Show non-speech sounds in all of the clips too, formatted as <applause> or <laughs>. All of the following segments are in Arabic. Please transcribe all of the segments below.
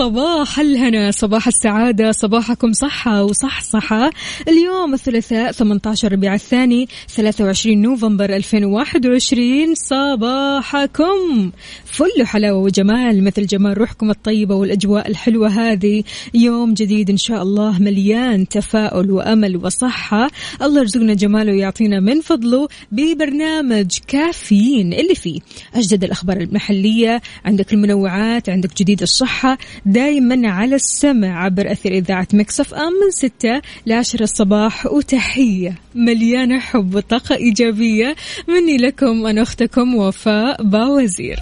صباح الهنا صباح السعادة صباحكم صحة وصحصحة. اليوم الثلاثاء 18 ربيع الثاني 23 نوفمبر 2021 صباحكم. فل حلاوة وجمال مثل جمال روحكم الطيبة والأجواء الحلوة هذه. يوم جديد إن شاء الله مليان تفاؤل وأمل وصحة. الله يرزقنا جماله ويعطينا من فضله ببرنامج كافيين اللي فيه أجدد الأخبار المحلية عندك المنوعات عندك جديد الصحة. دايما على السمع عبر أثير إذاعة Mix FM من ستة لعشرة الصباح. وتحية مليانة حب وطاقة إيجابية مني لكم أنا أختكم وفاء باوزير.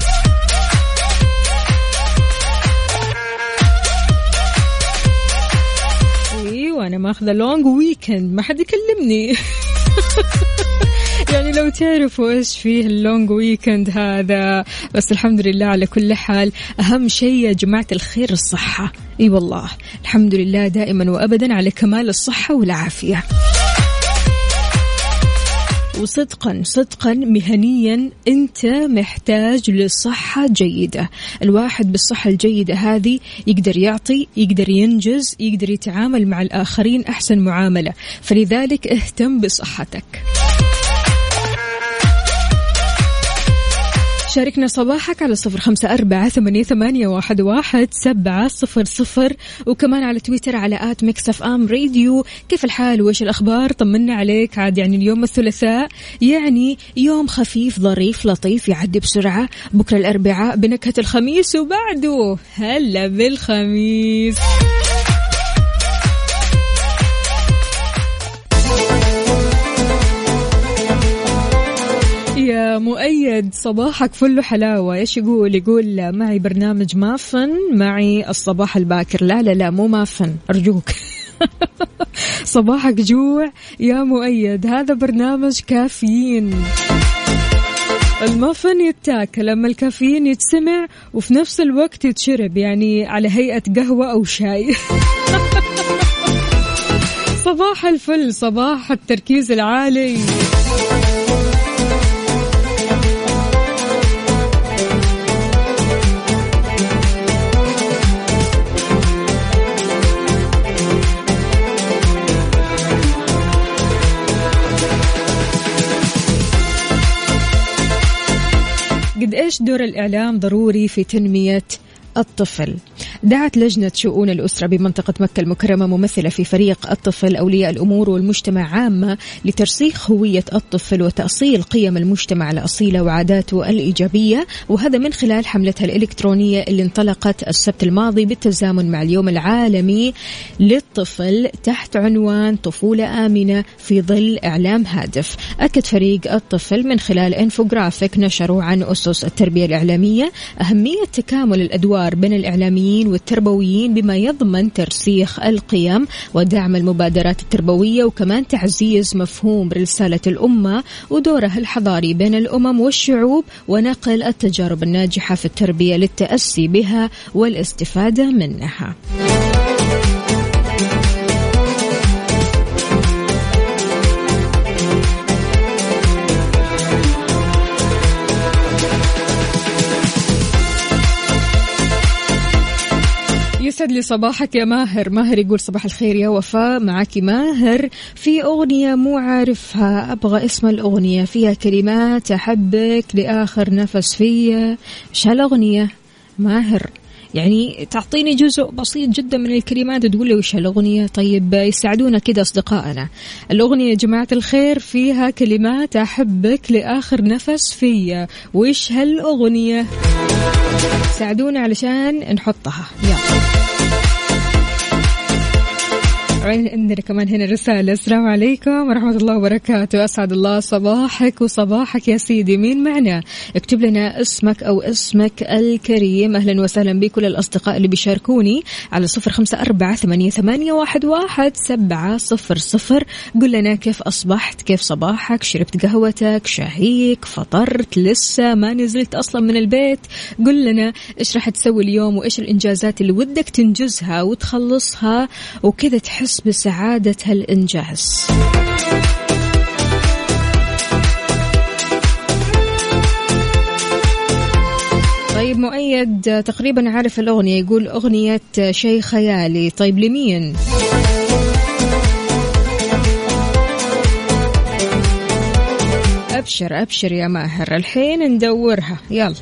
أيوه أنا ماخذة long weekend ما حد يكلمني. <laughs> يعني لو تعرفوا إيش فيه ال long weekend هذا بس الحمد لله على كل حال أهم شيء يا جماعة الخير الصحة. إي والله الحمد لله دائما وابدا على كمال الصحة والعافية. وصدقا صدقا مهنيا أنت محتاج لصحة جيدة. الواحد بالصحة الجيدة هذه يقدر يعطي يقدر ينجز يقدر يتعامل مع الآخرين أحسن معاملة. فلذلك اهتم بصحتك. شاركنا صباحك على صفر خمسة أربعة ثمانية, واحد, واحد سبعة صفر صفر. وكمان على تويتر على at Mix FM Radio. كيف الحال؟ وإيش الأخبار؟ طمنا عليك. عاد يعني اليوم الثلاثاء. يعني يوم خفيف ظريف لطيف يعدي بسرعة. بكرة الأربعاء بنكهة الخميس وبعده. هلا بالخميس. يا مؤيد صباحك فل حلاوة إيش يقول؟ يقول معي برنامج مافن معي الصباح الباكر. لا لا لا مو مافن أرجوك. <laughs> صباحك جوع يا مؤيد هذا برنامج كافيين. المافن يتاكل أما الكافيين يتسمع وفي نفس الوقت يتشرب يعني على هيئة قهوة أو شاي. <laughs> صباح الفل صباح التركيز العالي. قد إيش دور الإعلام ضروري في تنمية الطفل. دعت لجنة شؤون الأسرة بمنطقة مكة المكرمة ممثلة في فريق الطفل أولياء الأمور والمجتمع عامة لترسيخ هوية الطفل وتأصيل قيم المجتمع الأصيلة وعاداته الإيجابية وهذا من خلال حملتها الإلكترونية اللي انطلقت السبت الماضي بالتزامن مع اليوم العالمي للطفل تحت عنوان طفولة آمنة في ظل إعلام هادف. أكد فريق الطفل من خلال انفوجرافيك نشروا عن أسس التربية الإعلامية أهمية تكامل الأدوار بين الإعلاميين والتربويين بما يضمن ترسيخ القيم ودعم المبادرات التربوية وكمان تعزيز مفهوم رسالة الأمة ودورها الحضاري بين الأمم والشعوب ونقل التجارب الناجحة في التربية للتأسي بها والاستفادة منها. يسعد لي صباحك يا ماهر. ماهر يقول صباح الخير يا وفاء. معك ماهر في أغنية مو عارفها. أبغى اسم الأغنية. فيها كلمات أحبك لآخر نفس فيا. إيش هالأغنية ماهر. يعني تعطيني جزء بسيط جدا من الكلمات وتقول لي وش الأغنية؟ طيب يساعدونا كده أصدقائنا. الأغنية يا جماعة الخير فيها كلمات أحبك لآخر نفس فيا. وش هالأغنية؟ ساعدونا علشان نحطها. يلا. عندنا كمان هنا رسالة. السلام عليكم ورحمة الله وبركاته. أسعد الله صباحك وصباحك يا سيدي. مين معنا؟ اكتب لنا اسمك أو اسمك الكريم. أهلا وسهلا بكل الأصدقاء اللي بيشاركوني على صفر خمسة أربعة ثمانية, واحد, واحد سبعة صفر صفر. قل لنا كيف أصبحت؟ كيف صباحك؟ شربت قهوتك؟ شاهيك فطرت لسه؟ ما نزلت أصلا من البيت؟ قل لنا إيش راح تسوي اليوم وإيش الإنجازات اللي ودك تنجزها وتخلصها وكذا تحس بسعادة هالإنجاز. طيب مؤيد تقريبا عارف الأغنية يقول أغنية شيء خيالي. طيب لمين؟ أبشر أبشر يا ماهر الحين ندورها. يلا.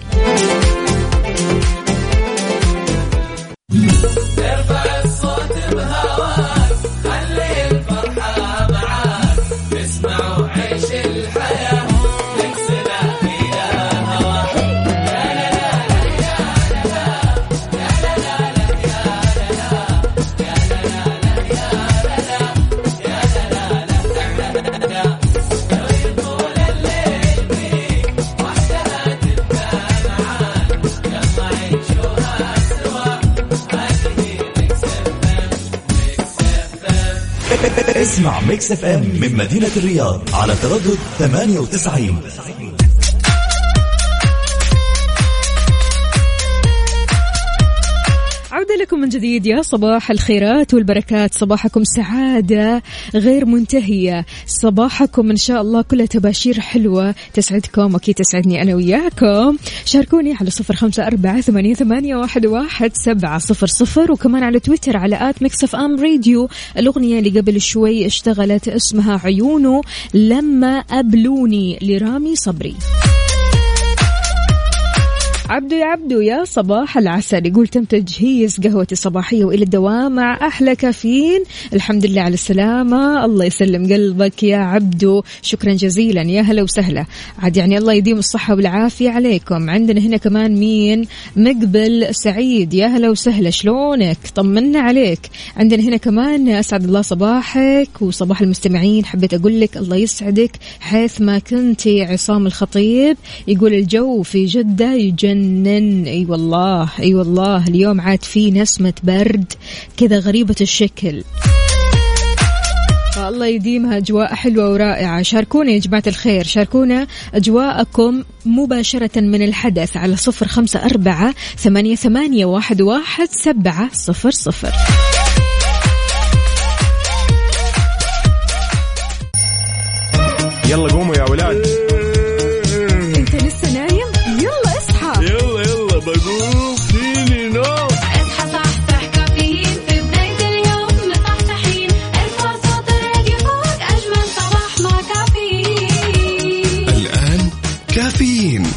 اسمع Mix FM من مدينة الرياض على تردد 98 جديد يا صباح الخيرات والبركات. صباحكم سعادة غير منتهية. صباحكم إن شاء الله كلها تباشير حلوة. تسعدكم وأكيد تسعدني أنا وياكم. شاركوني على صفر خمسة أربعة ثمانية, ثمانية واحد, واحد سبعة صفر صفر. وكمان على تويتر على at Mix FM Radio. الأغنية اللي قبل شوي اشتغلت اسمها عيونه لما أبلوني لرامي صبري. عبدو يا عبدو يا صباح العسل. يقول تم تجهيز قهوتي الصباحية وإلى الدوام مع أحلى كافيين. الحمد لله على السلامة. الله يسلم قلبك يا عبدو. شكرا جزيلا. يا هلا وسهلا. عاد يعني الله يديم الصحة والعافية عليكم. عندنا هنا كمان مين؟ مقبل سعيد. يا هلا وسهلا. شلونك؟ طمنا عليك. عندنا هنا كمان أسعد الله صباحك وصباح المستمعين. حبيت أقول لك الله يسعدك حيث ما كنتي عصام الخطيب. يقول الجو في جدة يجنن أي والله أي والله. اليوم عاد في نسمة برد كذا غريبة الشكل. الله يديمها أجواء حلوة ورائعة. شاركونا يا جماعة الخير شاركونا أجواءكم مباشرة من الحدث على صفر خمسة أربعة ثمانية, ثمانية واحد, واحد سبعة صفر صفر. يلا قوموا يا ولاد.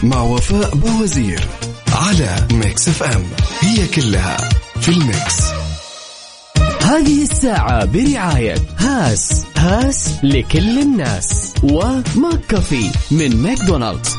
مع وفاء بوزير على Mix FM. هي كلها في ال mix. هذه الساعة برعاية هاس هاس لكل الناس. و McCafé من ماكدونالدز.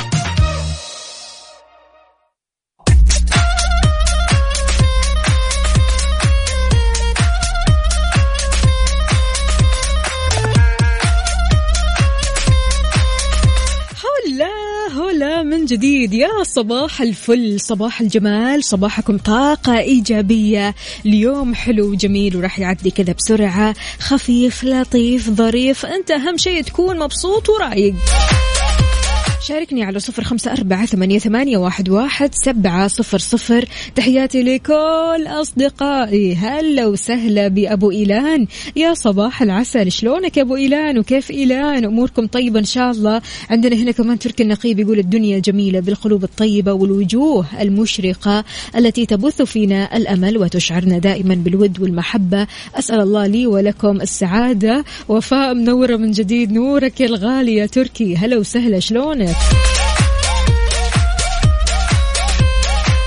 جديد. يا صباح الفل صباح الجمال صباحكم طاقة إيجابية. اليوم حلو وجميل وراح يعدي كذا بسرعة. خفيف لطيف ظريف. أنت أهم شيء تكون مبسوط ورايق. شاركني على صفر خمسة أربعة ثمانية, ثمانية واحد, واحد سبعة صفر صفر. تحياتي لكل أصدقائي. هلا وسهلا بأبو إيلان. يا صباح العسل. شلونك يا أبو إيلان؟ وكيف إيلان؟ أموركم طيبة إن شاء الله. عندنا هنا كمان تركي النقيب يقول الدنيا جميلة بالقلوب الطيبة والوجوه المشرقة التي تبث فينا الأمل وتشعرنا دائما بالود والمحبة. أسأل الله لي ولكم السعادة. وفاء منورة من جديد. نورك الغالي يا تركي. هلا وسهلا. شلونك؟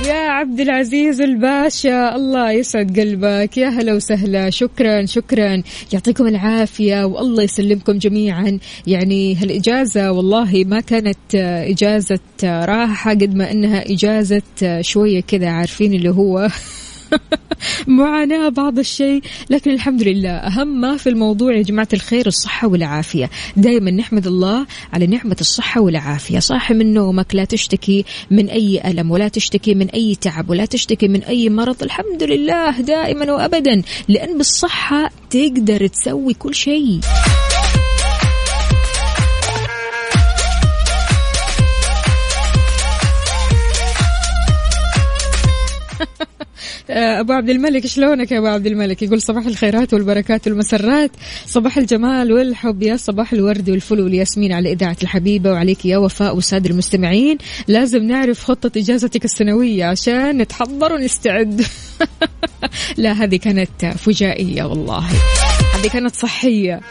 يا عبد العزيز الباشا الله يسعد قلبك. يا هلا وسهلا. شكرا شكرا. يعطيكم العافية والله يسلمكم جميعا. يعني هالإجازة والله ما كانت إجازة راحة قد ما إنها إجازة شوية كذا عارفين اللي هو. <laughs> <laughs> معاناة بعض الشيء لكن الحمد لله أهم ما في الموضوع يا جماعة الخير الصحة والعافية. دائما نحمد الله على نعمة الصحة والعافية. صاحي من نومك لا تشتكي من أي ألم ولا تشتكي من أي تعب ولا تشتكي من أي مرض. الحمد لله دائما وأبدا لأن بالصحة تقدر تسوي كل شيء. أبو عبد الملك شلونك يا أبو عبد الملك؟ يقول صباح الخيرات والبركات والمسرات. صباح الجمال والحب يا صباح الورد والفل والياسمين على إذاعة الحبيبة وعليك يا وفاء والساده المستمعين. لازم نعرف خطة إجازتك السنوية عشان نتحضر ونستعد. <laughs> لا هذه كانت فجائية والله. هذه كانت صحية.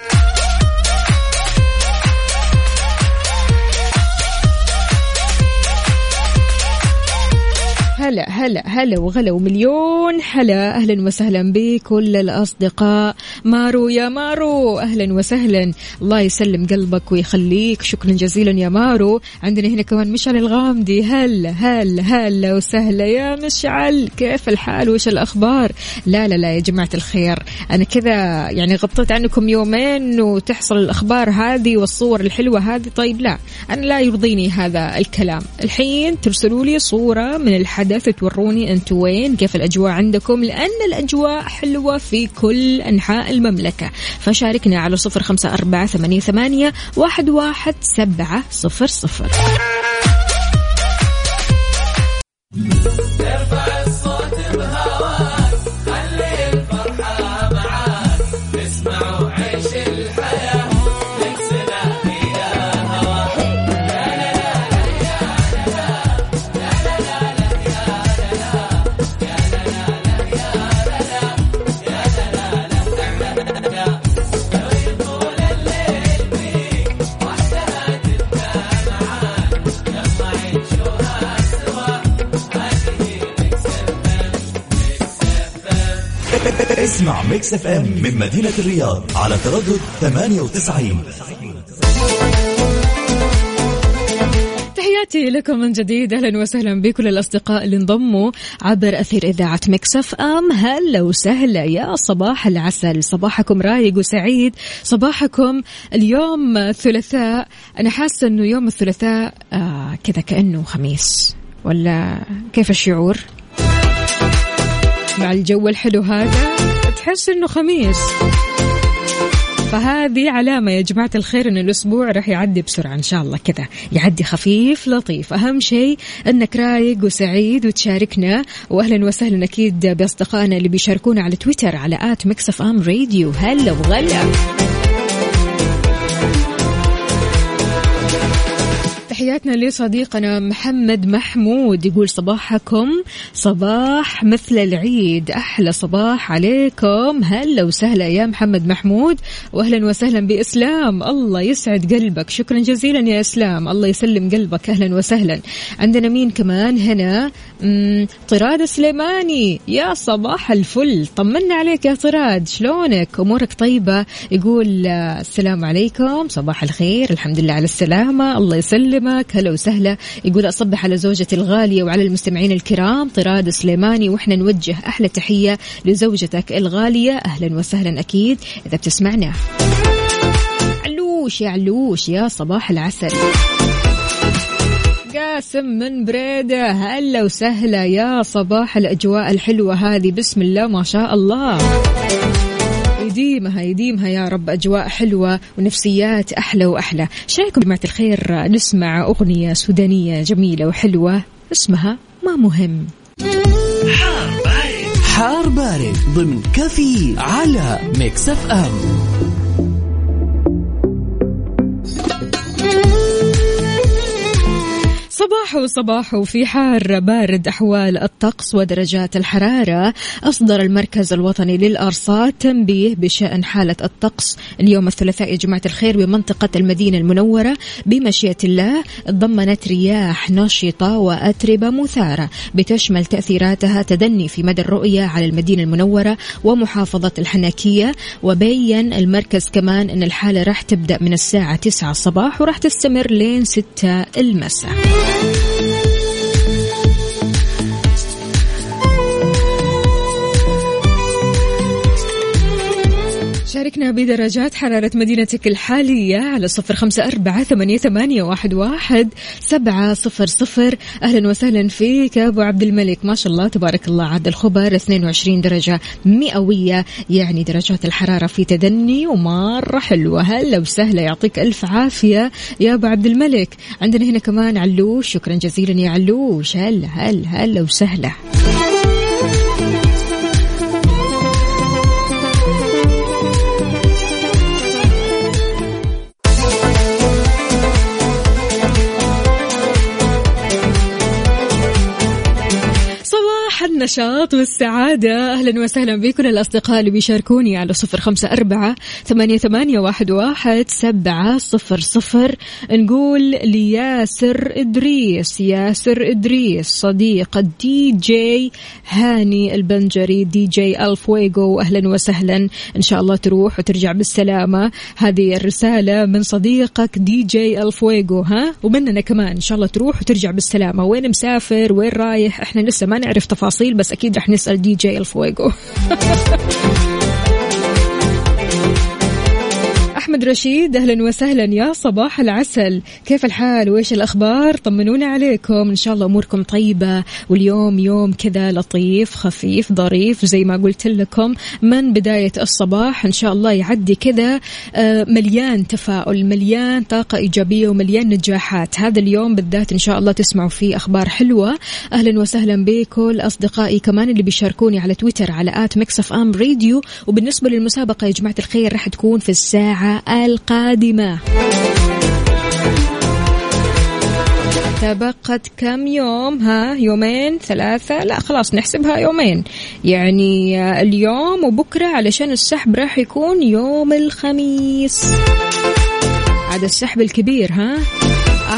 هلا هلا هلا وغلا ومليون حلا أهلا وسهلا بكل الأصدقاء. مارو يا مارو. أهلا وسهلا. الله يسلم قلبك ويخليك. شكرا جزيلا يا مارو. عندنا هنا كمان مشعل الغامدي. هلا هلا هلا وسهلا يا مشعل. كيف الحال؟ وش الأخبار؟ لا لا لا يا جماعة الخير. أنا كذا يعني غطيت عنكم يومين وتحصل الأخبار هذه والصور الحلوة هذه. طيب لا أنا لا يرضيني هذا الكلام. الحين ترسلوا لي صورة من الحدث توروني أنتم وين كيف الأجواء عندكم؟ لأن الأجواء حلوة في كل أنحاء المملكة. فشاركنا على صفر خمسة أربعة ثمانية ثمانية واحد واحد سبعة صفر صفر. Mix FM من مدينة الرياض على تردد 98 تحياتي لكم من جديد أهلا وسهلا بكل الأصدقاء اللي انضموا عبر أثير إذاعة Mix FM هلا وسهلا يا صباح العسل. صباحكم رايق وسعيد. صباحكم اليوم ثلاثاء أنا حاسة إنه يوم الثلاثاء آه كذا كأنه خميس. ولا كيف الشعور؟ مع الجو الحلو هذا. تحس إنه خميس. فهذه علامة يا جماعة الخير أن الأسبوع راح يعدي بسرعة إن شاء الله كذا. يعدي خفيف لطيف. أهم شيء أنك رايق وسعيد وتشاركنا. وأهلا وسهلا أكيد بأصدقائنا اللي بيشاركونا على تويتر على آت مكسف أم راديو. هلا وغلا. تحياتنا لصديقنا محمد محمود يقول صباحكم صباح مثل العيد. أحلى صباح عليكم. هلا وسهلا يا محمد محمود. وأهلا وسهلا بإسلام. الله يسعد قلبك. شكرا جزيلا يا إسلام. الله يسلم قلبك. أهلا وسهلا. عندنا مين كمان هنا؟ طراد سليماني. يا صباح الفل. طمنا عليك يا طراد. شلونك؟ أمورك طيبة؟ يقول آه، السلام عليكم. صباح الخير. الحمد لله على السلامة. الله يسلمك. هلا وسهلا. يقول أصبح على زوجتي الغالية وعلى المستمعين الكرام طراد سليماني وإحنا نوجه أحلى تحية لزوجتك الغالية. أهلا وسهلا أكيد. إذا بتسمعنا. علوش يا علوش يا صباح العسل. قاسم من بريدة هلا وسهلا. يا صباح الأجواء الحلوة هذه. بسم الله ما شاء الله. يديمها يديمها يا رب أجواء حلوة ونفسيات أحلى وأحلى. شايكم جماعة الخير؟ نسمع أغنية سودانية جميلة وحلوة اسمها ما مهم. حار بارد ضمن كافيين على Mix FM. صباح صباح في حار بارد أحوال الطقس ودرجات الحرارة. أصدر المركز الوطني للأرصاد تنبيه بشأن حالة الطقس. اليوم الثلاثاء يا جماعة الخير بمنطقة المدينة المنورة بمشيئة الله تضمنت رياح نشطة وأتربة مثارة بتشمل تأثيراتها تدني في مدى الرؤية على المدينة المنورة ومحافظة الحناكية وبين المركز كمان أن الحالة راح تبدأ من الساعة 9 الصباح وراح تستمر لين 6 المساء. Bye. شاركنا بدرجات حرارة مدينتك الحالية على صفر خمسة أربعة ثمانية, واحد سبعة صفر صفر. أهلا وسهلا فيك أبو عبد الملك. ما شاء الله تبارك الله عاد الخبر. 22 درجة مئوية يعني درجات الحرارة في تدني ومرة حلوة. هلا وسهلا يعطيك ألف عافية يا أبو عبد الملك. عندنا هنا كمان علوش. شكرا جزيلا يا علوش. هلا هلا هلا وسهلا. النشاط والسعادة. أهلا وسهلا بكل الأصدقاء اللي بيشاركوني على صفر خمسة أربعة ثمانية, ثمانية واحد, واحد سبعة صفر صفر. نقول لياسر إدريس ياسر إدريس صديق الدي جي هاني البنجري دي جي الفويجو أهلا وسهلا. إن شاء الله تروح وترجع بالسلامة. هذه الرسالة من صديقك دي جي الفويجو ها؟ ومننا كمان. إن شاء الله تروح وترجع بالسلامة. وين مسافر؟ وين رايح؟ إحنا لسه ما نعرف تفاصيل بس أكيد رح نسأل دي جي الفويجو <laughs> أحمد رشيد أهلا وسهلا يا صباح العسل. كيف الحال؟ وإيش الأخبار؟ طمنونا عليكم. إن شاء الله أموركم طيبة. واليوم يوم كذا لطيف خفيف ظريف زي ما قلت لكم من بداية الصباح. إن شاء الله يعدي كذا آه، مليان تفاؤل مليان طاقة إيجابية ومليان نجاحات. هذا اليوم بالذات إن شاء الله تسمعوا فيه أخبار حلوة. أهلا وسهلا بكل اصدقائي كمان اللي بيشاركوني على تويتر على at Mix FM Radio. وبالنسبة للمسابقة يا جماعة الخير راح تكون في الساعة القادمة. تبقت كم يوم؟ ها يومين ثلاثة؟ لا خلاص نحسبها يومين. يعني اليوم وبكرة علشان السحب راح يكون يوم الخميس. هذا السحب الكبير ها؟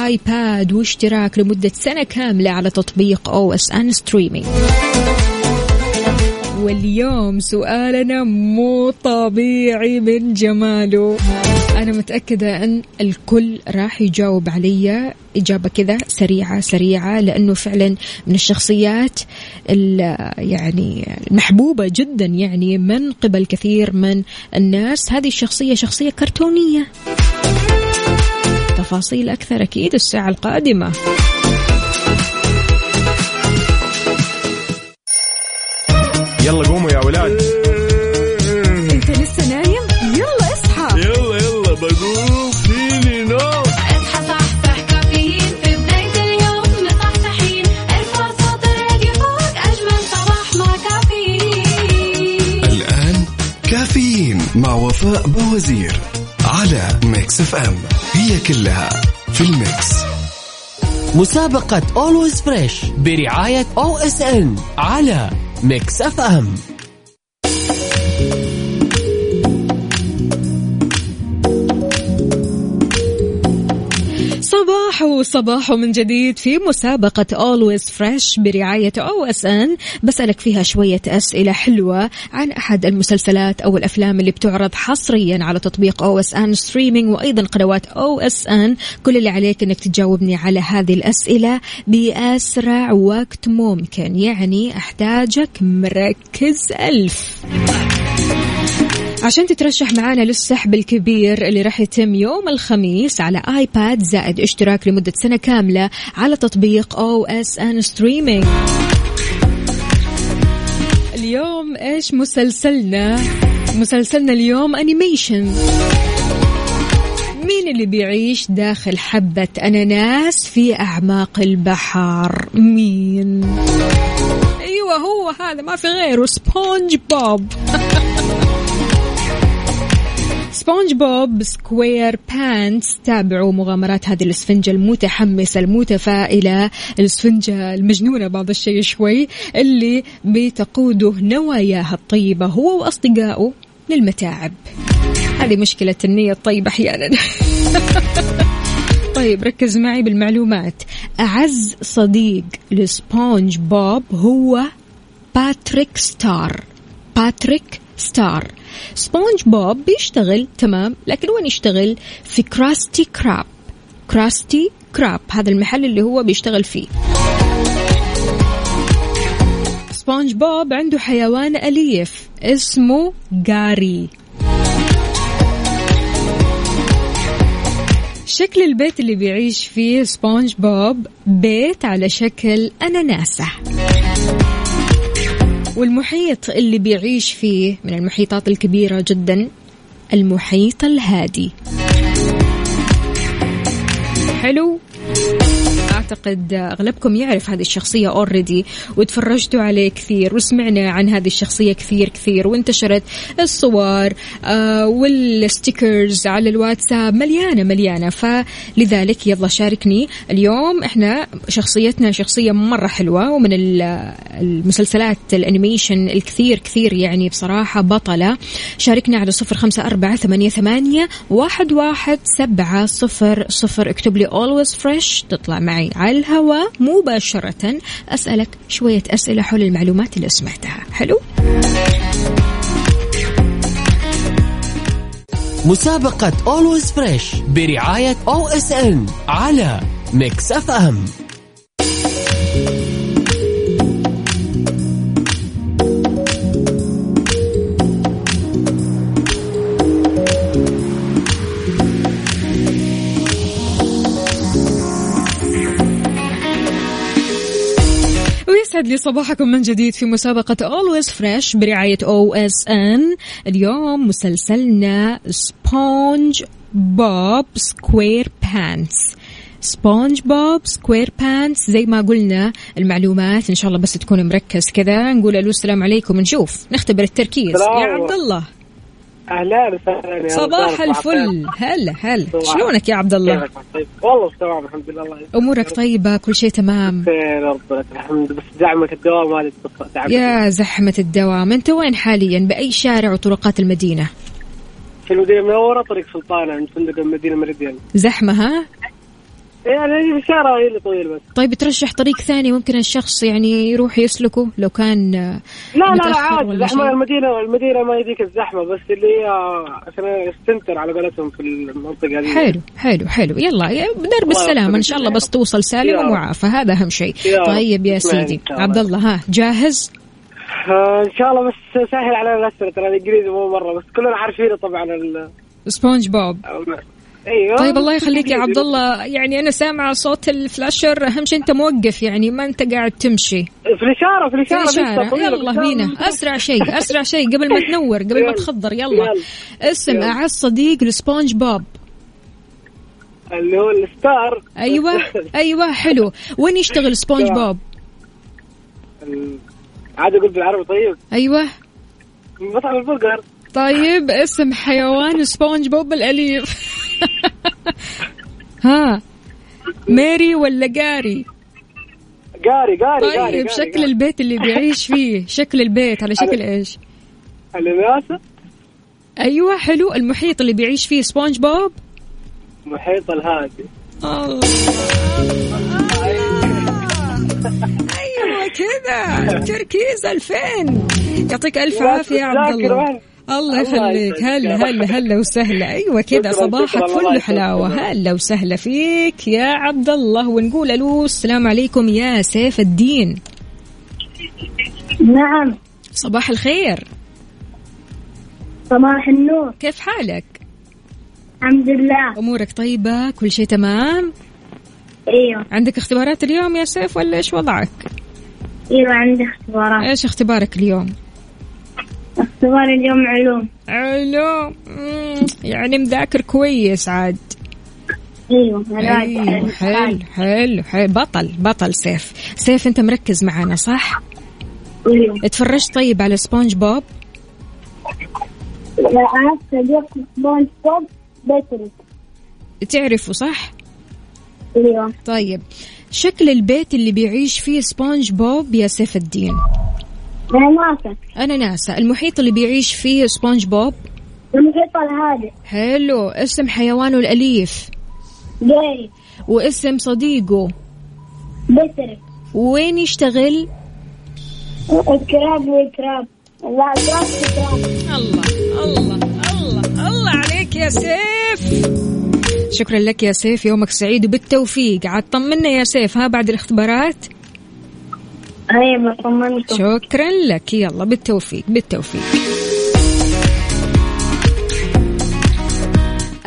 آيباد واشتراك لمدة سنة كاملة على تطبيق OSN Streaming واليوم سؤالنا مو طبيعي من جماله. أنا متأكدة أن الكل راح يجاوب علي إجابة كذا سريعة سريعة لأنه فعلا من الشخصيات يعني المحبوبة جدا يعني من قبل كثير من الناس. هذه الشخصية شخصية كرتونية. تفاصيل أكثر أكيد الساعة القادمة. يلا قوموا يا ولاد. أنت لسه نايم؟ يلا اصحى. يلا يلا بقوم. فيني نوم. اصحى صحصح كافيين. في بداية اليوم مصحصحين ارفع صوت الراديو فوق أجمل صباح مع كافيين. الآن كافيين مع وفاء بوزير على Mix FM. هي كلها في ال Mix. مسابقة Always Fresh برعاية OSN على Mix FM صباح صباح من جديد في مسابقة Always Fresh برعاية OSN بسألك فيها شوية أسئلة حلوة عن أحد المسلسلات أو الأفلام اللي بتعرض حصريا على تطبيق OSN Streaming وأيضا قنوات OSN كل اللي عليك أنك تجاوبني على هذه الأسئلة بأسرع وقت ممكن يعني أحتاجك مركز ألف. عشان تترشح معانا للسحب الكبير اللي راح يتم يوم الخميس على آيباد زائد اشتراك لمدة سنة كاملة على تطبيق OSN Streaming اليوم إيش مسلسلنا؟ مسلسلنا اليوم animation مين اللي بيعيش داخل حبة أناناس في أعماق البحر؟ مين؟ أيوة هو هذا ما في غيره سبونج بوب. <laughs> SpongeBob SquarePants تابعوا مغامرات هذه الاسفنجة المتحمسة المتفائلة. الاسفنجة المجنونة بعض الشيء شوي اللي بتقوده نواياها الطيبة هو وأصدقائه للمتاعب. هذه مشكلة النية الطيبة أحيانا. <laughs> طيب ركز معي بالمعلومات. أعز صديق لسبونج بوب هو باتريك ستار. باتريك ستار. سبونج بوب بيشتغل تمام لكن وين يشتغل؟ في Krusty Krab. Krusty Krab هذا المحل اللي هو بيشتغل فيه. سبونج بوب عنده حيوان أليف اسمه جاري شكل البيت اللي بيعيش فيه سبونج بوب بيت على شكل أناناسة. والمحيط اللي بيعيش فيه من المحيطات الكبيرة جدا المحيط الهادي. حلو. أعتقد أغلبكم يعرف هذه الشخصية already وتفرجتوا عليه كثير وسمعنا عن هذه الشخصية كثير كثير وانتشرت الصور آه وال stickers على الواتساب مليانة مليانة. فلذلك يلا شاركني. اليوم إحنا شخصيتنا شخصية مرة حلوة ومن ال- المسلسلات ال animation الكثير كثير يعني بصراحة بطلة. شاركنا على صفر خمسة أربعة ثمانية ثمانية واحد واحد سبعة صفر صفر. اكتب لي always fresh تطلع معي على الهواء مباشرة. أسألك شوية أسئلة حول المعلومات اللي سمعتها. حلو؟ مسابقة Always Fresh برعاية OSN على Mix FM ويسعد لي صباحكم من جديد في مسابقة Always Fresh برعاية OSN اليوم مسلسلنا سبونج بوب سكوير بانتس سبونج بوب سكوير بانتس زي ما قلنا المعلومات إن شاء الله بس تكون مركز كذا. نقول ألو السلام عليكم. نشوف نختبر التركيز. يا عبد الله. أهلا وسهلا صباح. الفل. هلا هلا. شلونك يا عبد الله؟ طيب والله تمام الحمد لله الله. أمورك طيبة؟ كل شيء تمام؟ خير رب لك الحمد. بس زحمة الدوام هذه يا زحمة الدوام. أنت وين حاليا؟ بأي شارع وطرقات المدينة؟ في المدينة المنورة طريق سلطانة عند فندق المدينة مريديان زحمة ها؟ يعني الشارع هي اللي طويل بس. طيب ترشح طريق ثاني ممكن الشخص يعني يروح يسلكه لو كان آه، لا لا لا عادي. شيء؟ المدينة المدينة ما يديك الزحمة بس اللي هي عشان يستنتر على قولتهم في المنطقة هذه. حلو حلو حلو. يلا درب السلامة. إن شاء الله بس. توصل سالم. ومعافى. هذا أهم شيء. طيب يا اسمعني سيدي. عبد الله. ها جاهز؟ آه، إن شاء الله بس سهل علينا الأسئلة. ترى الإنجليزي مو مرة بس كلنا عارفينه طبعا ال سبونج بوب. أيوه طيب الله يخليك يا عبد الله. يعني أنا سامعة صوت ال flasher. أهم شيء أنت موقف يعني ما أنت قاعد تمشي. في الاشاره في في الاشاره الشارع لسه طويلة، يلا. بينا. أسرع شيء أسرع شيء قبل ما تنور قبل ما. تخضر. يلا. اسم. أعز صديق لسبونج بوب. اللي هو الستار. أيوه. أيوه حلو. وين يشتغل سبونج. بوب؟ ال- عاد أقول بالعربي طيب. أيوه. مطعم البرجر. طيب اسم حيوان سبونج بوب الأليف. ها. ماري ولا جاري؟ قاري قاري قاري طيب قاري، شكل قاري. البيت اللي بيعيش فيه شكل البيت على شكل إيش؟ أناناسة أيوه حلو. المحيط اللي بيعيش فيه سبونج بوب؟ محيط الهادي. الله. أيوه كذا. تركيز ألفين. يعطيك ألف عافية يا عبد الله؟ الله يخليك. هلا هلا هلا وسهلا. أيوه كذا صباحك يسعدك. حلاوة. هلا وسهلا فيك يا عبد الله. ونقول ألو السلام عليكم يا سيف الدين. نعم. صباح الخير. صباح النور. كيف حالك؟ الحمد لله. أمورك طيبة؟ كل شيء تمام؟ أيوه. عندك اختبارات اليوم يا سيف ولا إيش وضعك؟ أيوه عندي اختبارات. إيش اختبارك اليوم؟ اختبار اليوم علوم. علوم. يعني مذاكر كويس عاد. أيوه حلو حلو حلو. بطل بطل سيف. سيف أنت مركز معنا صح؟ أيوه. اتفرجت طيب على سبونج بوب؟ عرفت صديق سبونج بوب باتريك تعرفه صح؟ أيوه. طيب. شكل البيت اللي بيعيش فيه سبونج بوب يا سيف الدين؟ أناناسة. أناناسة. المحيط اللي بيعيش فيه سبونج بوب؟ المحيط الهادئ حلو. اسم حيوانه الأليف. جاري. واسم صديقه؟ بيتري وين يشتغل؟ الكراب والكراب. الله الله الله الله عليك يا سيف. شكرا لك يا سيف. يومك سعيد وبالتوفيق. عاد طمنا يا سيف. ها بعد الاختبارات. طمنتم شكرا لك. يلا بالتوفيق بالتوفيق.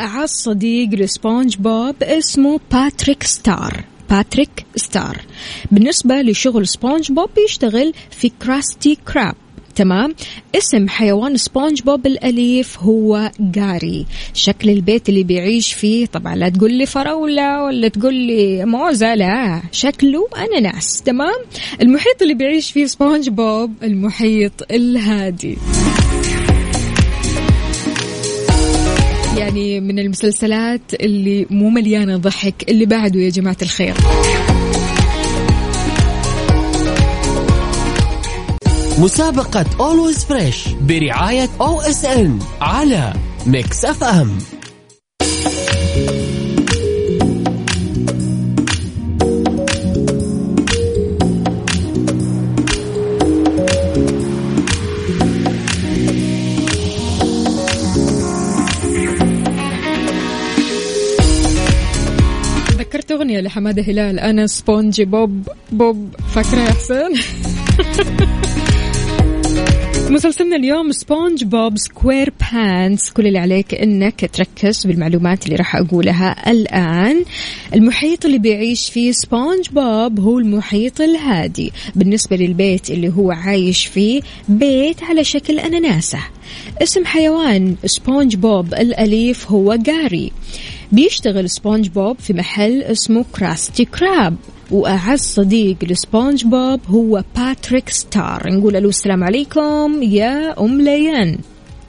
أعز صديق لسبونج بوب اسمه باتريك ستار. باتريك ستار. بالنسبة لشغل سبونج بوب بيشتغل في Krusty Krab. تمام. اسم حيوان سبونج بوب الأليف هو جاري. شكل البيت اللي بيعيش فيه طبعا لا تقول لي فراولة ولا تقول لي موزة لا شكله أناناس تمام؟ المحيط اللي بيعيش فيه سبونج بوب المحيط الهادي. يعني من المسلسلات اللي مو مليانة ضحك اللي بعده يا جماعة الخير. مسابقة Always Fresh برعاية OSN على Mix FM ذكرت أغنية لحمادة هلال أنا سبونجي بوب بوب فاكرة يا حسين؟ <laughs> مسلسلنا اليوم سبونج بوب سكوير بانس كل اللي عليك إنك تركز بالمعلومات اللي راح أقولها الآن. المحيط اللي بيعيش فيه سبونج بوب هو المحيط الهادي. بالنسبة للبيت اللي هو عايش فيه بيت على شكل أناناسة. اسم حيوان سبونج بوب الأليف هو جاري. بيشتغل سبونج بوب في محل اسمه Krusty Krab. وأعز صديق لسبونج بوب هو باتريك ستار نقول له السلام عليكم يا أم ليان.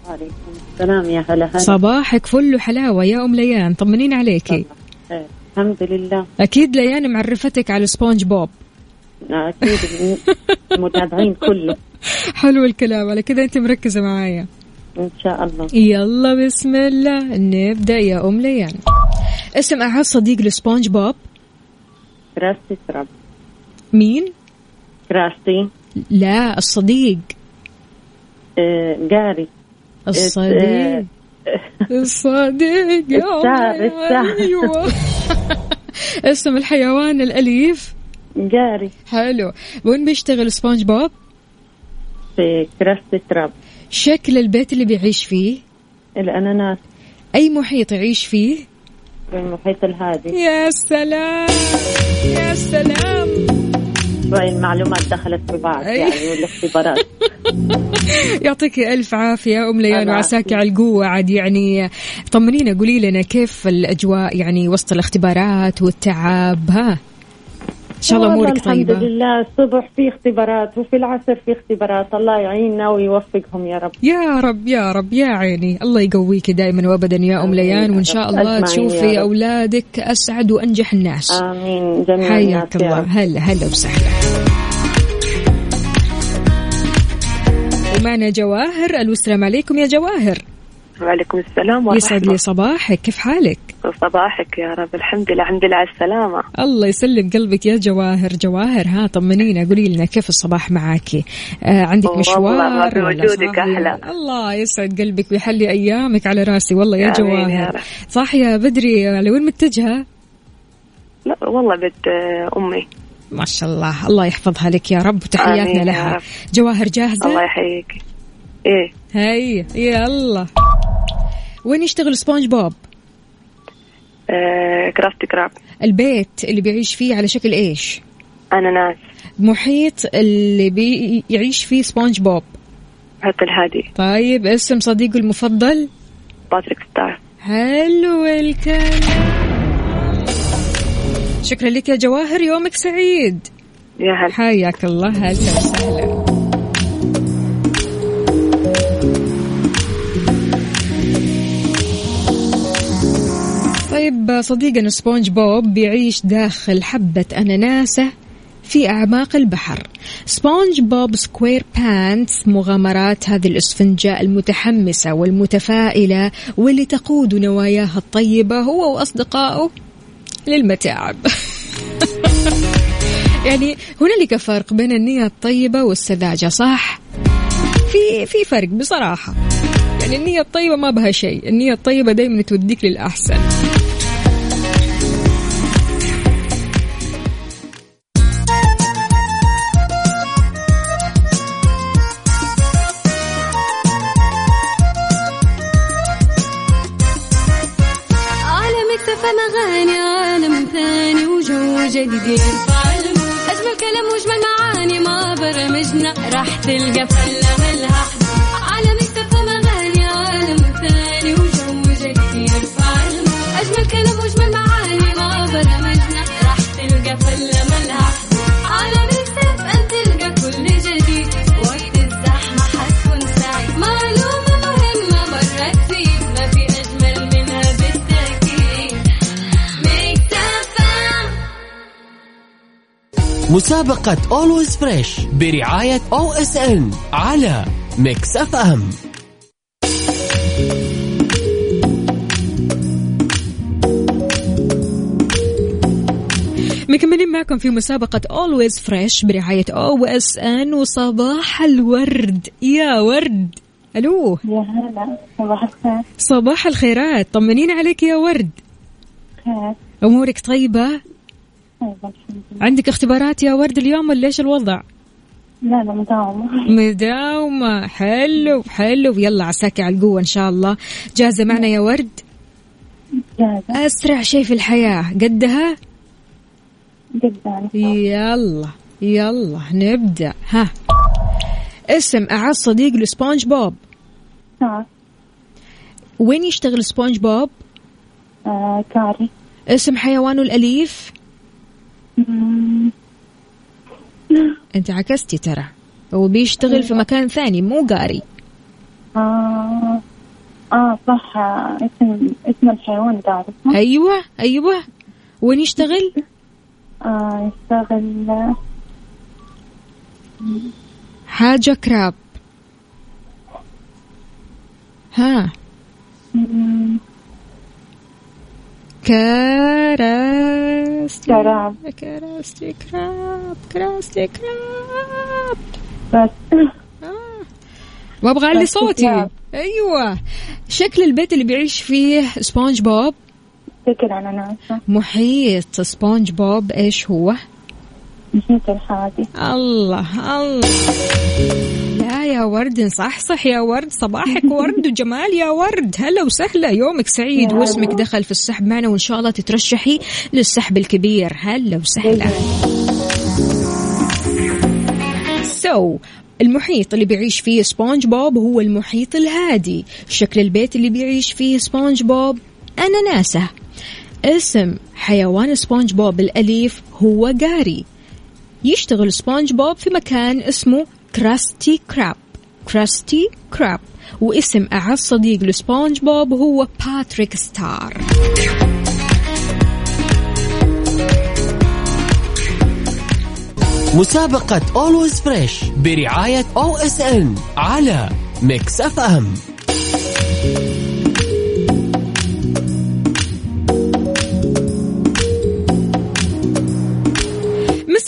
وعليكم السلام يا هلا هلا. صباحك فل وحلاوة يا أم ليان. طمنيني عليكي. الحمد لله. أكيد ليان معرفتك على سبونج بوب. أكيد. <laughs> المتابعين كله. حلو الكلام. على كذا أنت مركزة معايا. إن شاء الله. يلا بسم الله. نبدأ يا أم ليان. اسم أعز صديق لسبونج بوب كراستي تراب مين؟ كراستي لا الصديق. آه، جاري الصديق. الصديق. يا الساعة- أم الساعة. أيوة. <laughs> اسم الحيوان الأليف؟ جاري حلو. وين بيشتغل سبونج بوب في كراستي تراب شكل البيت اللي بيعيش فيه؟ الأناناس. أي محيط يعيش فيه؟ في المحيط الهادي. يا سلام يا سلام. المعلومات دخلت في بعض. يعني والاختبارات <laughs> يعطيك ألف عافية أم ليان وعساك. على القوة. عاد يعني طمنينا قولي لنا كيف الأجواء يعني وسط الاختبارات والتعب ها؟ إن شاء الله والله أمورك الحمد لله. الصبح في اختبارات وفي العصر في اختبارات. الله يعيننا ويوفقهم يا رب. يا رب يا رب يا عيني. الله يقويك دائما وابدا يا أم ليان. يا وإن شاء. الله تشوفي. أولادك أسعد وأنجح الناس. آمين. جميع حياك الله. هلا هلا وسهلا. ومعنا جواهر. ألو السلام عليكم يا جواهر. وعليكم السلام يسعد ورحمة لي صباحك. كيف حالك؟ صباحك يا رب؟ الحمد لله الحمد لله على السلامة. الله يسلم قلبك يا جواهر. جواهر ها طمنينا قولي لنا كيف الصباح معاكي؟ آه عندك والله مشوار ولا وجودك؟ أحلى. الله يسعد قلبك ويحلي أيامك على راسي. والله يا آمين يا جواهر. رب. صاحية بدري لوين متجهة؟ لا والله بيت آه، أمي. ما شاء الله. الله يحفظها لك يا رب وتحياتنا لها. رب. جواهر جاهزة؟ الله يحييك. إيه. هيا يلا. وين يشتغل سبونج بوب آه Krusty Krab. البيت اللي بيعيش فيه على شكل إيش؟ أناناس. محيط اللي بيعيش فيه سبونج بوب محيط الهادي. طيب اسم صديقه المفضل؟ باتريك ستار. حلو الكلام. شكرا لك يا جواهر يومك سعيد. يا هلا. حياك الله. هلا وسهلا. طيب صديقنا سبونج بوب بيعيش داخل حبة أناناسة في أعماق البحر. سبونج بوب سكوير بانتس مغامرات هذه الأسفنجة المتحمسة والمتفائلة واللي تقود نواياها الطيبة هو وأصدقائه للمتاعب. <laughs> يعني هنالك فرق بين النية الطيبة والسذاجة صح؟ في في فرق بصراحة. يعني النية الطيبة ما بها شيء. النية الطيبة دايما توديك للأحسن. المود أجمل كلام وأجمل معاني ما برمجنا راح تلقى فلة مسابقة Always Fresh برعاية OSN على Mix FM مكملين معكم في مسابقة Always Fresh برعاية OSN وصباح الورد. يا ورد. ألو. يا هلا. صباح الخير. صباح الخيرات. طمنيني عليك يا ورد. خير. أمورك طيبة؟ طيب عندك اختبارات يا ورد اليوم ولا إيش الوضع؟ لا لا مداومة. مداومة. حلو حلو. يلا عساك على القوة إن شاء الله. جاهزة معنا يا ورد؟ جاهزة. أسرع شيء في الحياة. قدها؟ جدا يلا يلا نبدأ. ها. اسم أعز صديق لسبونج بوب. صح وين يشتغل سبونج بوب؟ آه كاري. اسم حيوانه الأليف؟ أنت عكستي ترى. هو بيشتغل في مكان ثاني مو قاري. آه آه صح. اسم اسم الحيوان صح؟ أيوة أيوة. وين يشتغل؟ آه يشتغل حاجة Krab. ها. مم، Krusty Krab Krusty Krab Krusty Krab بس ما أبغى أعلي صوتي. Krab. أيوه. شكل البيت اللي بيعيش فيه سبونج بوب. محيط سبونج بوب إيش هو؟ الحادي. الله الله. لا يا ورد صحصح يا ورد صباحك <laughs> ورد وجمال يا ورد. هلا وسهلا يومك سعيد واسمك. دخل في السحب معنا وإن شاء الله تترشحي للسحب الكبير. هلا وسهلا. سو المحيط اللي بيعيش فيه سبونج بوب هو المحيط الهادي. شكل البيت اللي بيعيش فيه سبونج بوب أناناسة. اسم حيوان سبونج بوب الأليف هو غاري يشتغل سبونج بوب في مكان اسمه Krusty Krab Krusty Krab واسم أعز صديق لسبونج بوب هو باتريك ستار مسابقة Always Fresh برعاية OSN على Mix FM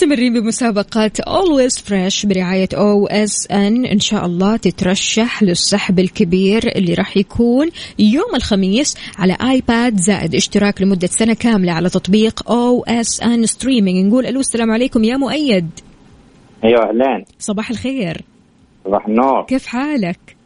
مستمرين بمسابقة Always Fresh برعاية OSN إن شاء الله تترشح للسحب الكبير اللي راح يكون يوم الخميس على آيباد زائد اشتراك لمدة سنة كاملة على تطبيق OSN Streaming. نقول ألو السلام عليكم يا مؤيد. أيوه أهلين. صباح الخير. صباح النور. كيف حالك؟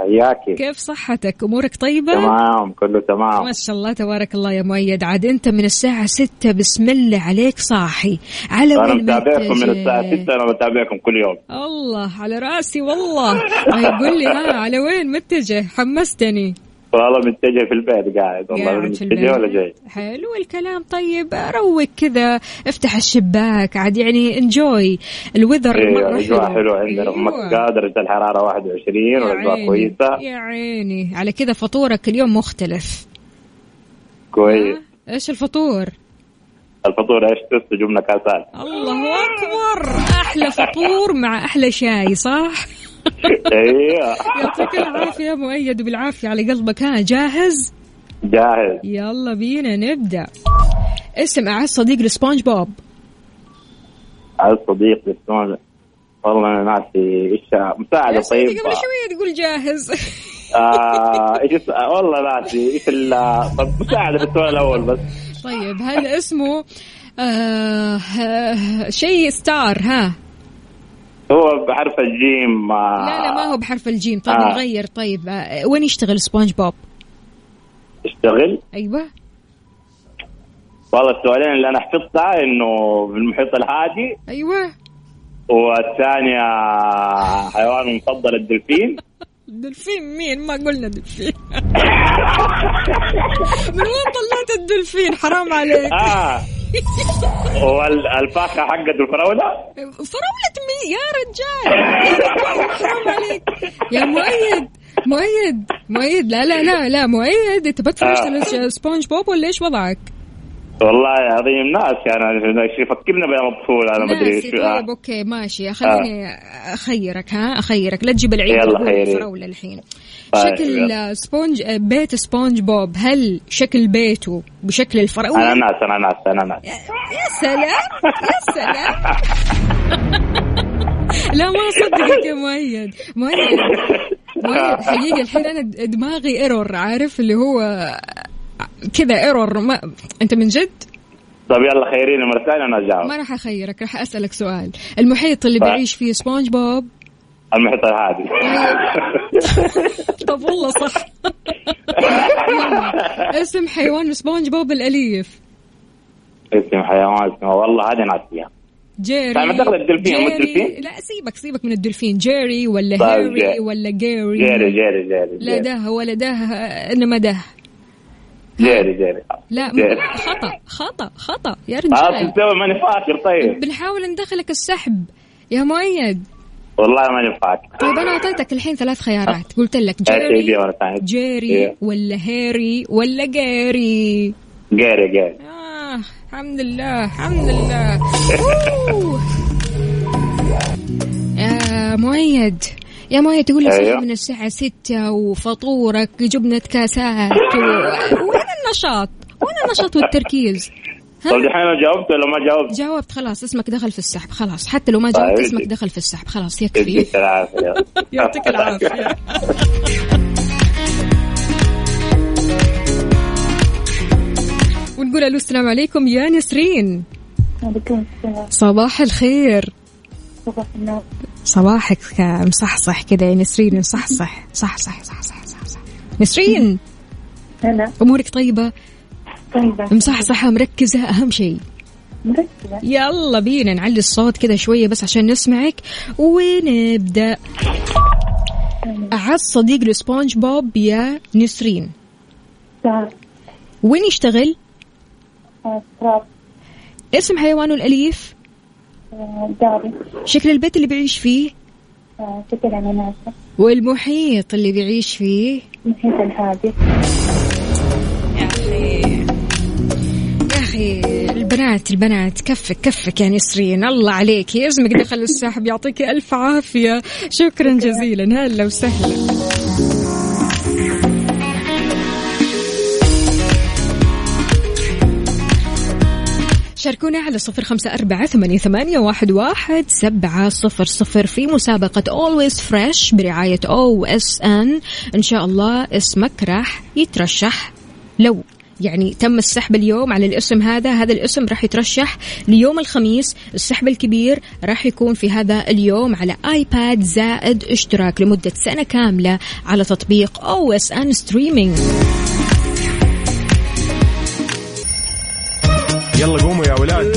حياكي. كيف صحتك؟ أمورك طيبة؟ تمام كله تمام. ما شاء الله تبارك الله يا مؤيد. عاد أنت من الساعة ستة بسم الله عليك صاحي. على أنا متابعكم من؟ الساعة 6 أنا بتابعكم كل يوم. الله على رأسي والله. يقول لي ها على وين متجه حمستني. والله متجه في البيت قاعد والله متجه ولا. جاي حلو الكلام. طيب روق كذا افتح الشباك عاد يعني انجوي الوذر أيوه مرة الأجواء حلوة. عندنا. في. مكه درجه الحراره 21 يا والأجواء كويسة. يا عيني. على كذا فطورك اليوم مختلف. كويس. إيش الفطور؟ الفطور إيش؟ توست جبنه كاسات. الله أكبر. أحلى فطور مع أحلى شاي صح؟ أيوه يعطيك العافية يا مؤيد وبالعافيه على قلبك. ها جاهز؟ جاهز. يلا بينا نبدأ. اسم أعز صديق لسبونج بوب. عايز صديق اسمه والله أنا ناسي إيش مساعدة طيب قبل شوية تقول جاهز. آه إيش والله ناسي إيش ال- طب مساعدة في السؤال الأول بس. طيب هل اسمه آه، شيء ستار؟ ها. هو بحرف الجيم آه، لا لا ما هو بحرف الجيم. طيب آه. نغير. طيب آه وين يشتغل؟ سبونج بوب. اشتغل أيوه. والله السؤالين اللي أنا حفظتها إنه في المحيط الهادي. أيوه. والثانية حيوان مفضل الدلفين الدلفين <laughs> مين؟ ما قلنا دلفين <laughs> <laughs> من وين طلعت الدلفين حرام عليك. آه والفاكهه حقت الفراولة؟ فراولة مين يا رجال. حرام عليك. يا مؤيد مؤيد مؤيد. لا لا لا لا مؤيد. انت بتفرج آه. سبونج بوب ولا إيش وضعك؟ والله عظيم ناس يعني يفكرنا بايام الطفوله أنا ما أدري آه. طيب okay ماشي. خليني أخيرك ها؟ أخيرك. لا تجيب العيد يلا خيري. الفراولة الحين. شكل يلا. سبونج بيت سبونج بوب هل شكل بيته بشكل الفراولة؟ أنا ناس أنا ناس أنا ناس يا سلام يا سلام. <laughs> لا ما اصدقك يا مؤيد. مؤيد مؤيد حقيقة الحين أنا دماغي error عارف؟ اللي هو كذا error ما أنت من جد؟ طيب يلا خيرني مره ثانية أنا اجاوب ما راح أخيرك راح أسألك سؤال. المحيط اللي طيب. بيعيش فيه سبونج بوب؟ المحيط الهادي <laughs> طب والله صح. <laughs> اسم حيوان سبونج بوب الأليف. اسم حيوان اسمه والله هذه ناسيها. جيري. طيب، أعتقد الدلفين، مو الدلفين؟ لا سيبك سيبك من الدلفين. جيري ولا طيب، هيري جيري. ولا جيري؟ جيري جيري جيري لا ده ولا ده إنما ده. جيري جيري. لا جيري. خطأ خطأ خطأ. يا رجال. ماني فاكر طيب. بنحاول ندخلك السحب. يا مؤيد. والله ماني فاكر طيب أنا أعطيتك الحين ثلاث خيارات قلت لك جيري جيري إيه. ولا هيري ولا جيري جيري جيري آه الحمد لله الحمد لله. <laughs> يا مؤيد يا مؤيد تقول لي أيوه. من الساعة ستة وفطورك جبنة كاسات و... <laughs> وين النشاط؟ وين النشاط والتركيز؟ طيب الحين أنا جاوبت ولا ما جاوبت؟ جاوبت خلاص اسمك دخل في السحب خلاص حتى لو ما طيب، جاوبت يدي. اسمك دخل في السحب خلاص يكفي. يديك العافية. يعطيك العافية. <laughs> <laughs> ونقول ألو السلام عليكم يا نسرين. عليكم السلام. صباح الخير. صباح النور. صباحك مصحصح كذا يا نسرين مصحصح. صح صح صح صح صح, صح. نسرين هلا. أمورك طيبة؟ طيبة. مصحصحة مركزة أهم شيء. مركزة. يلا بينا نعلي الصوت كذا شوية بس عشان نسمعك ونبدأ. أعز صديق لسبونج بوب يا نسرين. ساعة وين يشتغل؟ تراب اسم حيوانه الأليف؟ داري شكل البيت اللي بيعيش فيه؟ شكل أناناسة والمحيط اللي بيعيش فيه؟ محيط الهادي. يا أخي البنات البنات كفك كفك يا نسرين. الله عليك اسمك دخل السحب يعطيك ألف عافية. شكرا جزيلا هلا وسهلا. شاركونا على صفر خمسة أربعة ثمانية, ثمانية واحد, واحد سبعة صفر صفر في مسابقة Always Fresh برعاية OSN إن شاء الله اسمك راح يترشح لو يعني تم السحب اليوم على الاسم هذا. هذا الاسم راح يترشح ليوم الخميس. السحب الكبير راح يكون في هذا اليوم على آيباد زائد اشتراك لمدة سنة كاملة على تطبيق OSN ستريمينج يلا قوموا يا ولاد.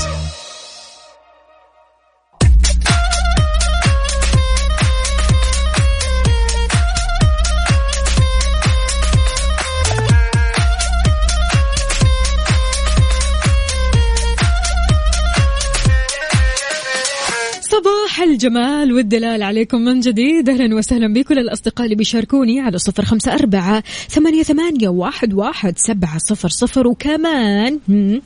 الجمال والدلال عليكم من جديد. أهلا وسهلا بكل الأصدقاء اللي بيشاركوني على صفر خمسة أربعة ثمانية, ثمانية واحد, واحد سبعة صفر صفر. وكمان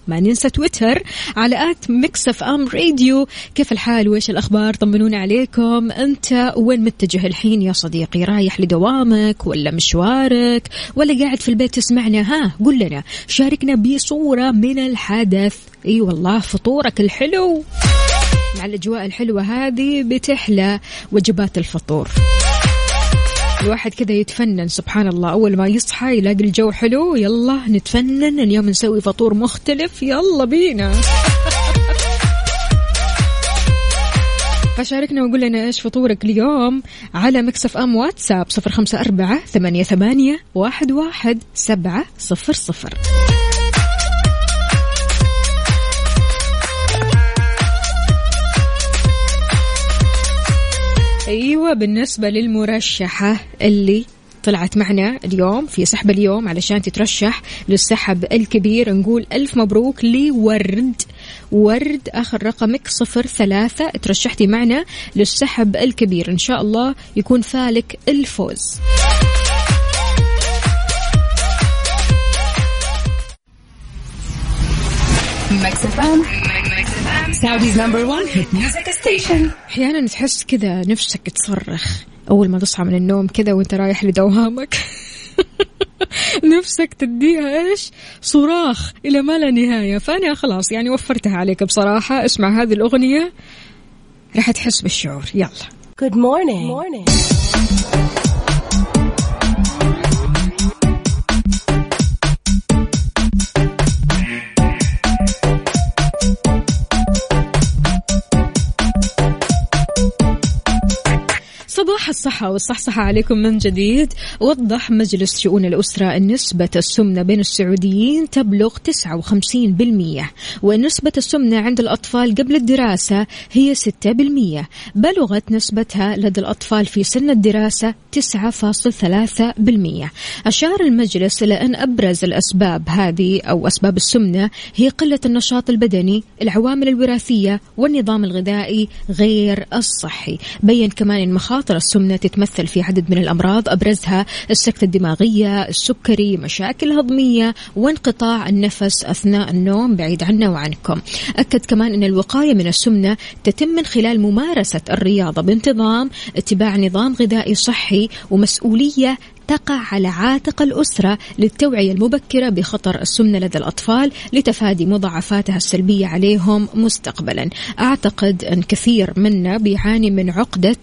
ما ننسى تويتر على at Mix FM Radio. كيف الحال؟ وإيش الأخبار؟ طمنونا عليكم. أنت وين متجه الحين يا صديقي؟ رايح لدوامك ولا مشوارك ولا قاعد في البيت تسمعنا؟ ها قل لنا. شاركنا بصورة من الحدث. إي والله فطورك الحلو. مع الأجواء الحلوة هذه بتحلى وجبات الفطور. الواحد كذا يتفنن سبحان الله. أول ما يصحى يلاقي الجو حلو يلا نتفنن اليوم نسوي فطور مختلف. يلا بينا. <laughs> فشاركنا وقول لنا إيش فطورك اليوم على Mix FM واتساب صفر خمسة أربعة ثمانية, ثمانية واحد, واحد سبعة صفر صفر. أيوه بالنسبة للمرشحة اللي طلعت معنا اليوم في سحب اليوم علشان تترشح للسحب الكبير نقول ألف مبروك لورد. ورد آخر رقمك صفر ثلاثة ترشحتي معنا للسحب الكبير. إن شاء الله يكون فالك الفوز. أحيانا تحس كذا نفسك تصرخ أول ما تصحى من النوم كذا وأنت رايح لدوامك. <laughs> نفسك تديها إيش؟ صراخ إلى ما لا نهاية. فأنا خلاص يعني وفرتها عليك بصراحة. اسمع هذه الأغنية. راح تحس بالشعور. يلا. Good morning. Good morning. صباح الصحة والصحصحة عليكم من جديد. وضح مجلس شؤون الأسرة أن نسبة السمنة بين السعوديين تبلغ 59% وأن نسبة السمنة عند الأطفال قبل الدراسة هي 6% بلغت نسبتها لدى الأطفال في سن الدراسة 9.3% أشار المجلس إلى أن أبرز الأسباب هذه أو أسباب السمنة هي قلة النشاط البدني العوامل الوراثية والنظام الغذائي غير الصحي. بين كمان أن مخاطر السمنة تتمثل في عدد من الأمراض أبرزها السكتة الدماغية السكري مشاكل هضمية وانقطاع النفس أثناء النوم. بعيد عنا وعنكم. أكد كمان أن الوقاية من السمنة تتم من خلال ممارسة الرياضة بانتظام اتباع نظام غذائي صحي ومسؤولية تقع على عاتق الأسرة للتوعية المبكرة بخطر السمنة لدى الأطفال لتفادي مضاعفاتها السلبية عليهم مستقبلا. أعتقد أن كثير منا بيعاني من عقدة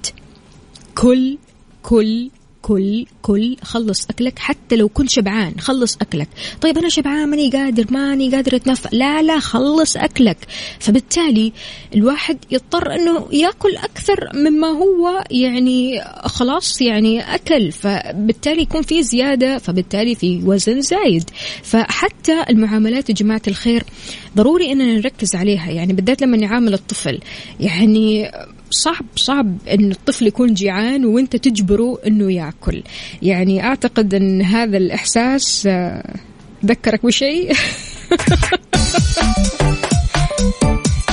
كل كل كل كل خلص أكلك حتى لو كنت شبعان خلص أكلك. طيب أنا شبعان ماني قادر ماني قادر أتنفس. لا لا خلص أكلك. فبالتالي الواحد يضطر أنه يأكل أكثر مما هو يعني خلاص يعني أكل. فبالتالي يكون في زيادة فبالتالي في وزن زايد. فحتى المعاملات يا جماعة الخير ضروري أننا نركز عليها. يعني بالذات لما نعامل الطفل. يعني صعب صعب إن الطفل يكون جيعان وأنت تجبره إنه يأكل. يعني أعتقد إن هذا الإحساس آه، ذكرك بشيء؟ <laughs>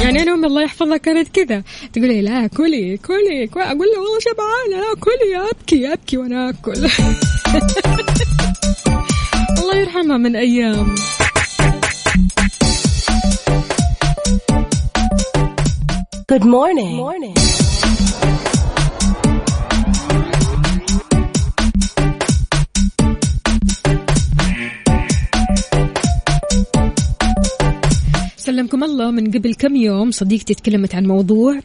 يعني أنا امي الله يحفظها كانت كذا. تقول لي لا كلي كلي. أقول لها والله شبعانة. لا كلي أبكي أبكي وأنا آكل. <laughs> الله يرحمها من أيام. Good morning. Good morning. سلمكم الله من قبل كم يوم صديقتي تكلمت عن موضوع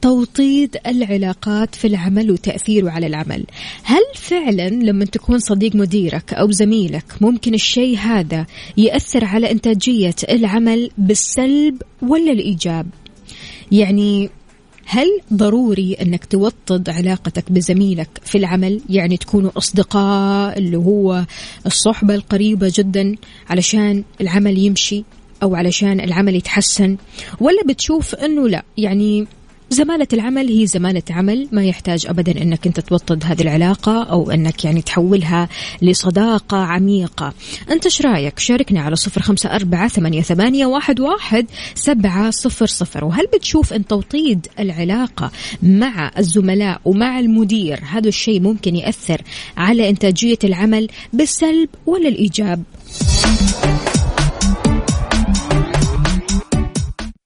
توطيد العلاقات في العمل وتأثيره على العمل هل فعلا لما تكون صديق مديرك أو زميلك ممكن الشيء هذا يأثر على إنتاجية العمل بالسلب ولا الإيجاب يعني هل ضروري أنك توطد علاقتك بزميلك في العمل؟ يعني تكونوا أصدقاء اللي هو الصحبة القريبة جدا علشان العمل يمشي أو علشان العمل يتحسن؟ ولا بتشوف إنه لا؟ يعني زمالة العمل هي زمالة عمل ما يحتاج أبدا أنك أنت توطد هذه العلاقة أو أنك يعني تحولها لصداقة عميقة أنت إيش رأيك شاركنا على صفر خمسة أربعة ثمانية, ثمانية واحد, واحد سبعة صفر صفر وهل بتشوف أن توطيد العلاقة مع الزملاء ومع المدير هذا الشيء ممكن يأثر على إنتاجية العمل بالسلب ولا الإيجاب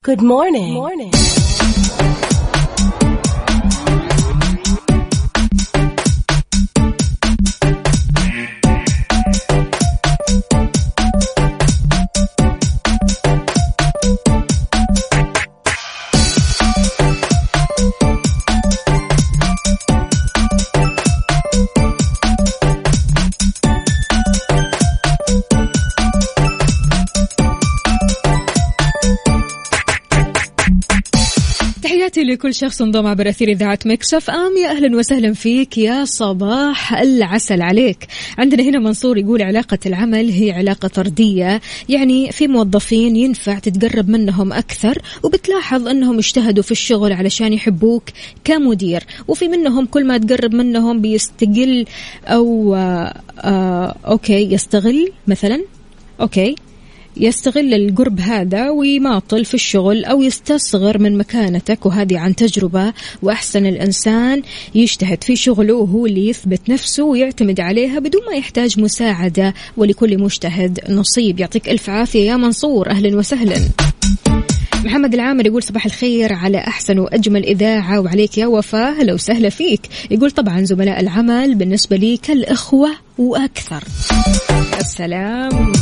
Good morning. Good morning. تحياتي لكل شخص انضم عبر أثير إذاعة Mix FM يا أهلا وسهلا فيك. يا صباح العسل عليك. عندنا هنا منصور يقول علاقة العمل هي علاقة طردية يعني في موظفين ينفع تتقرب منهم أكثر وبتلاحظ أنهم اجتهدوا في الشغل علشان يحبوك كمدير. وفي منهم كل ما تقرب منهم بيستقل أو آه آه okay يستغل مثلا. okay. يستغل القرب هذا ويماطل في الشغل أو يستصغر من مكانتك وهذه عن تجربة وأحسن الإنسان يجتهد في شغله وهو اللي يثبت نفسه ويعتمد عليها بدون ما يحتاج مساعدة ولكل مجتهد نصيب. يعطيك ألف عافية يا منصور. أهلا وسهلا. محمد العامر يقول صباح الخير على أحسن وأجمل إذاعة وعليك يا وفاء. هلا وسهلا فيك. يقول طبعا زملاء العمل بالنسبة لي كالإخوة وأكثر. السلام.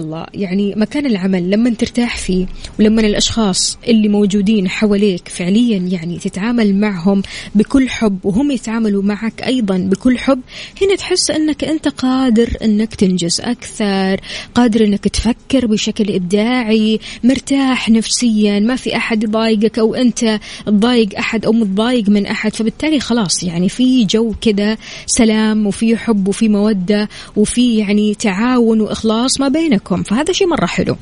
الله. يعني مكان العمل لما ترتاح فيه ولما الأشخاص اللي موجودين حواليك فعليا يعني تتعامل معهم بكل حب وهم يتعاملوا معك أيضا بكل حب هنا تحس أنك أنت قادر أنك تنجز أكثر قادر أنك تفكر بشكل إبداعي مرتاح نفسيا ما في أحد يضايقك أو أنت تضايق أحد أو متضايق من أحد فبالتالي خلاص يعني في جو كذا سلام وفي حب وفي مودة وفي يعني تعاون وإخلاص ما بينكم. فهذا شيء مرة حلو.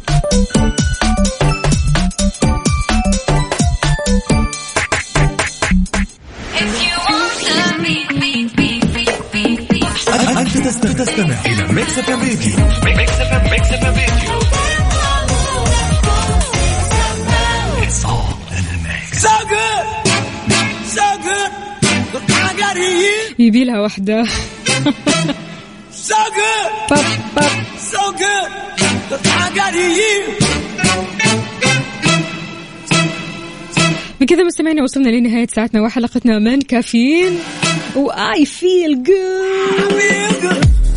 أنت تستمع, تستمع إلى Mix FM Radio Mix FM Mix FM Radio It's all in the mix. So good, so good. Look, I got you. يبي لها واحدة. So good, so good. بكذا مستمعينا وصلنا لنهاية ساعتنا وحلقتنا من كافيين و I feel good.